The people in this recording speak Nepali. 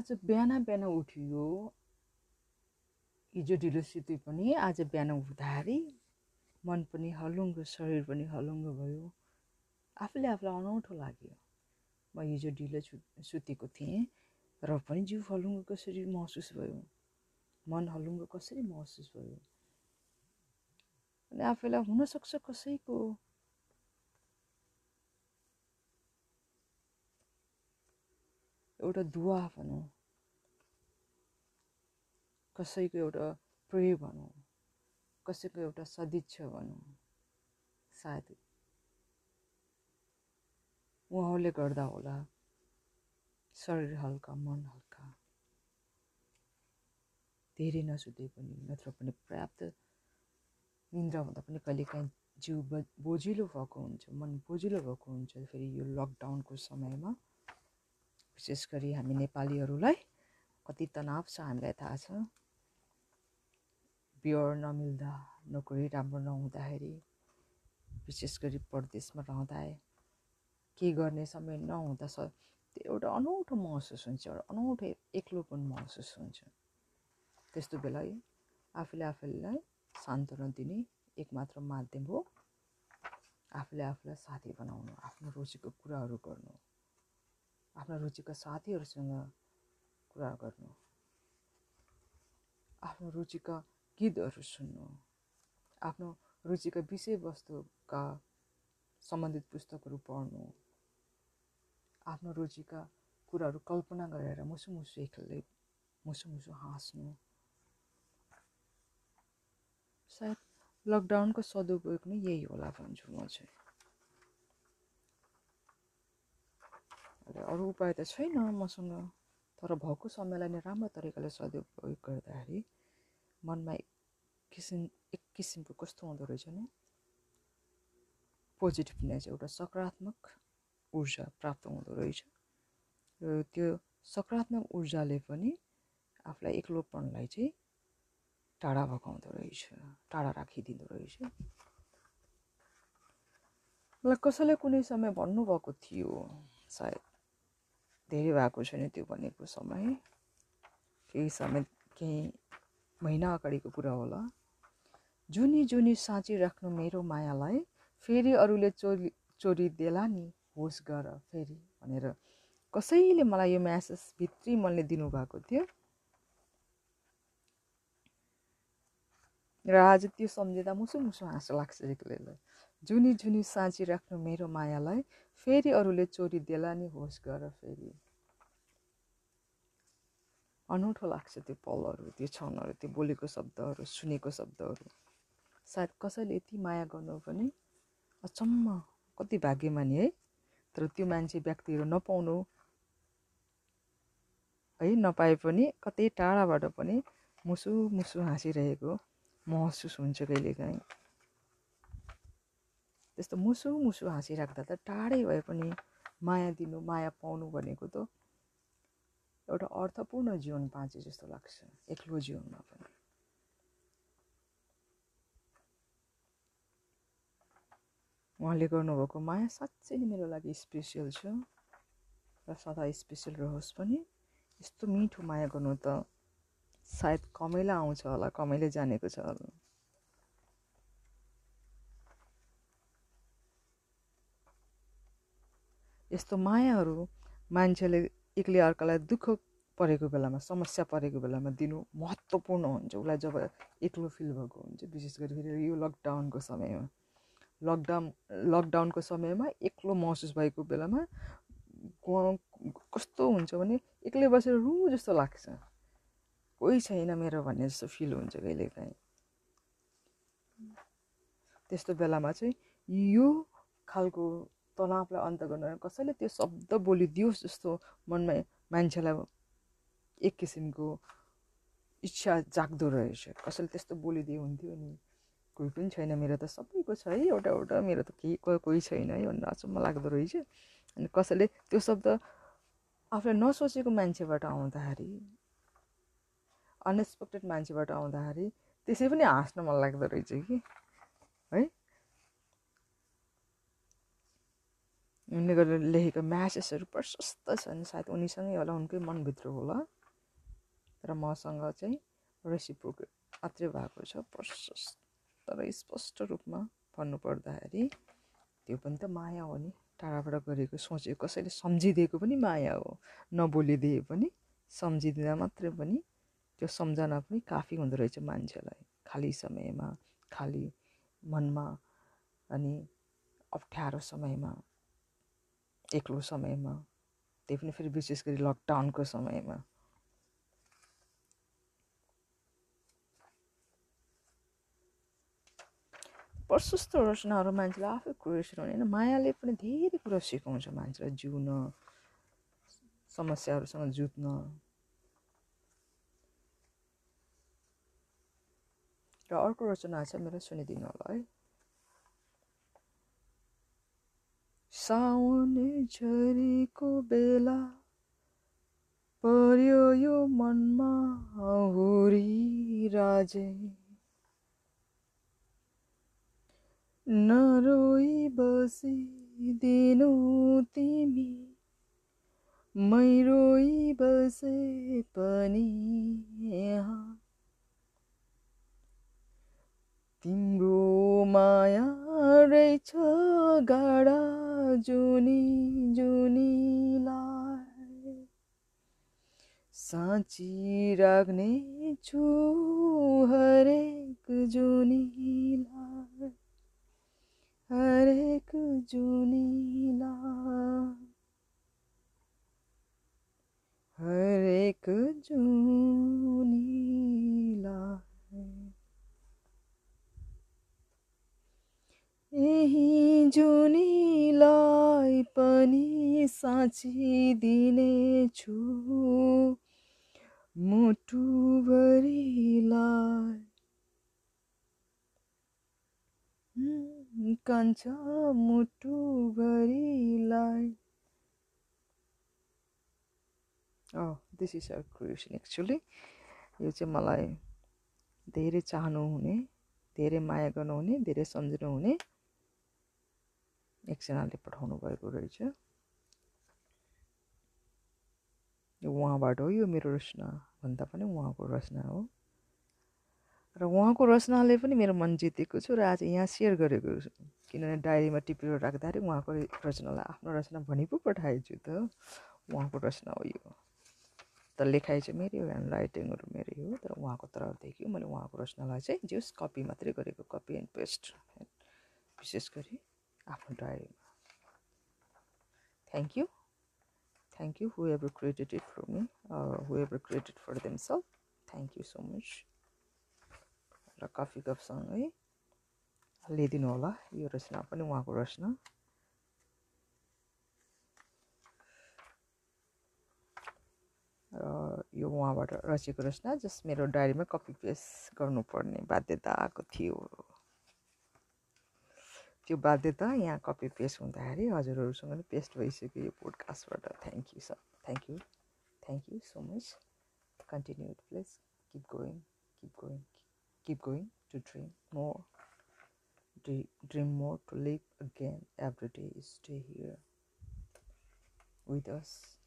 आज बिहान बिहान उठियो। हिजो ढिलो सुते पनि आज बिहान उठ्दाखेरि मन पनि हलुङ्गो शरीर पनि हलुङ्गो भयो। आफूले आफूलाई अनौठो लाग्यो। म हिजो ढिलो छु सुतेको थिएँ र पनि जिउ हलुङ्गो कसरी महसुस भयो? मन हलुङ्गो कसरी महसुस भयो? अनि आफूलाई हुनसक्छ कसैको एउटा दुवा भनौँ। कसैको एउटा प्रे भनौँ कसैको एउटा सदिच्छा भनौँ सायद उहाँले गर्दा होला। शरीर हल्का मन हल्का। धेरै नसुते पनि नत्र पनि पर्याप्त निन्द्रा हुँदा पनि कहिलेकाहीँ जिउ बोजिलो भएको हुन्छ मन बोजिलो भएको हुन्छ। फेरि यो लकडाउनको समयमा विशेष गरी हामी नेपालीहरूलाई कति तनाव छ हामीलाई थाहा छ। बियर नमिल्दा नोकरी राम्रो नहुँदाखेरि विशेष गरी परदेशमा रहँदा के गर्ने समय नहुँदा स त्यो एउटा अनौठो महसुस हुन्छ एउटा अनौठो एक्लोपन महसुस हुन्छ। त्यस्तो बेला आफूले आफूलाई सान्त्वना दिने एकमात्र माध्यम हो आफूले आफूलाई साथी बनाउनु आफ्नो रुचिको कुराहरू गर्नु। आफ्नो रुचिका साथीहरूसँग कुरा गर्नु आफ्नो रुचिका गीतहरू सुन्नु आफ्नो रुचिका विषयवस्तुका सम्बन्धित पुस्तकहरू पढ्नु आफ्नो रुचिका कुराहरू कल्पना गरेर मुसु मुसु एक्लै मुसु मुसु हाँस्नु। सायद लकडाउनको सदुपयोग नै यही होला भन्छु म चाहिँ। अरू उपाय त छैन मसँग। तर भएको समयलाई नै राम्रो तरिकाले सदुपयोग गर्दाखेरि मनमा एक किसिम एक किसिमको कस्तो हुँदो रहेछ भने पोजिटिभनेस एउटा सकारात्मक ऊर्जा प्राप्त हुँदो रहेछ। र त्यो सकारात्मक ऊर्जाले पनि आफूलाई एक्लोपनलाई चाहिँ टाढा भगाउँदो रहेछ टाढा राखिदिँदो रहेछ। मलाई कसैले कुनै समय भन्नुभएको थियो सायद। धेरै भएको छैन त्यो भनेको समय। केही समय केही महिना अगाडिको कुरा होला। जुनी जुनी साँची राख्नु मेरो मायालाई फेरि अरूले चोरी चोरी देला नि होस् गर फेरि भनेर। कसैले मलाई यो म्यासेज भित्री मनले दिनुभएको थियो। र आज त्यो सम्झिँदा मुसु मुसु हाँसो लाग्छ एक्लैलाई। जुनी जुनी साँची राख्नु मेरो मायालाई फेरि अरूले चोरी देला नि होस् गर फेरि। अनौठो लाग्छ त्यो पलहरू त्यो क्षणहरू त्यो बोलेको शब्दहरू सुनेको शब्दहरू। सायद कसैले यति माया गर्नु पनि अचम्म कति भाग्यमानी है? तर त्यो मान्छे व्यक्तिहरू नपाउनु है नपाए पनि कतै टाढाबाट पनि मुसु मुसु हाँसिरहेको महसुस हुन्छ कहिलेकाहीँ। त्यस्तो मुसु मुसु हाँसिराख्दा त टाढै भए पनि माया दिनु माया पाउनु भनेको त एउटा अर्थपूर्ण जीवन बाँचे जस्तो लाग्छ एक्लो जीवनमा पनि। उहाँले गर्नुभएको माया साँच्चै नै मेरो लागि स्पेसियल छ र सदा स्पेसियल रहोस् पनि। यस्तो मिठो माया गर्नु त सायद कमैलाई आउँछ होला कमैले जानेको छ होला। यस्तो मायाहरू मान्छेले एक्लै अर्कालाई दुःख परेको बेलामा समस्या परेको बेलामा दिनु महत्त्वपूर्ण हुन्छ। उसलाई जब एक्लो फिल भएको हुन्छ विशेष गरी फेरि यो लकडाउनको समयमा। लकडाउन लकडाउनको समयमा एक्लो महसुस भएको बेलामा कस्तो हुन्छ भने एक्लै बसेर रु जस्तो लाग्छ। कोही छैन मेरो भन्ने जस्तो फिल हुन्छ कहिलेकाहीँ त्यस्तो बेलामा चाहिँ यो खालको तनावलाई अन्त गर्न कसैले त्यो शब्द बोलिदियोस् जस्तो मनमा मान्छेलाई एक किसिमको इच्छा जाग्दो रहेछ। कसैले त्यस्तो बोलिदियो हुन्थ्यो नि कोही पनि छैन। मेरो त सबैको छ है। एउटा एउटा मेरो त केही कोही छैन है भनेर अचम्म लाग्दो रहेछ। अनि कसैले त्यो शब्द आफूले नसोचेको मान्छेबाट आउँदाखेरि अनएक्सपेक्टेड मान्छेबाट आउँदाखेरि त्यसै पनि हाँस्न मन लाग्दो रहेछ कि है उनले गरेर लेखेको म्यासेजहरू प्रशस्त छन्। सायद उनीसँगै होला उनकै मनभित्र होला। तर मसँग चाहिँ रेसिप्रोक मात्रै भएको छ प्रशस्त तर स्पष्ट रूपमा भन्नुपर्दाखेरि त्यो पनि त माया हो नि। टाढाबाट गरेको सोचेको कसैले सम्झिदिएको पनि माया हो। नबोलिदिए पनि सम्झिदिँदा मात्रै पनि त्यो सम्झना पनि काफी हुँदो रहेछ मान्छेलाई। खाली समयमा खाली मनमा अनि अप्ठ्यारो समयमा। एक्लो समयमा त्यही पनि फेरि विशेष गरी लकडाउनको समयमा। प्रशस्त रचनाहरू मान्छेलाई आफै क्रिएसन हुने होइन? मायाले पनि धेरै कुरा सिकाउँछ मान्छेलाई जिउन समस्याहरूसँग जुझ्न र अर्को रचना छ मेरो सुनिदिनु होला है। साउन झरीको बेला पर्यो यो मनमा हुरी राजे। नरोई बसिदिनु तिमी मै रोई बसे पनि तिम्रो माया रहेछ गाडा। जूनी जूनी लाय साची रागने छू हरेक जूनी लाय हरेक जूनी लाय हरेक जूनी लाय यही जूनी पनि साँचिदिनेछु मुटुभरिलाई कान्छ मुटुभरिलाई this is our creation actually यो चाहिँ मलाई धेरै चाहनुहुने धेरै माया गर्नुहुने धेरै सम्झिनुहुने। एकजनाले पठाउनु भएको रहेछ। यो उहाँबाट हो यो मेरो रचना भन्दा पनि उहाँको रचना हो। र उहाँको रचनाले पनि मेरो मन जितेको छु र आज यहाँ सेयर गरेको छु। किनभने डायरीमा टिपेर राख्दाखेरि उहाँको रचनालाई आफ्नो रचना भनी पो पठाएछु त। उहाँको रचना हो यो। त लेखाइ चाहिँ मेरै हो ह्यान्ड राइटिङहरू मेरै हो। तर उहाँको तर्फदेखि मैले उहाँको रचनालाई चाहिँ जस कपी मात्रै गरेको कपी एन्ड पेस्ट। विशेष गरी आफ्नो डायरीमा। Thank you thank you whoever created it for me whoever created for themself thank you so much र कफी कपसँगै लिइदिनु होला यो रचना पनि उहाँको रचना। र यो उहाँबाट रचेको रचना जस मेरो डायरीमा कपी पेस्ट गर्नुपर्ने बाध्यता आएको थियो। त्यो बाध्यता यहाँ कपी पेस्ट हुँदाखेरि हजुरहरूसँग पनि पेस्ट भइसक्यो यो पोडकास्टबाट thank you sir thank you thank you so much continue please keep going keep going keep going to dream more dream more to live again every day stay here with us.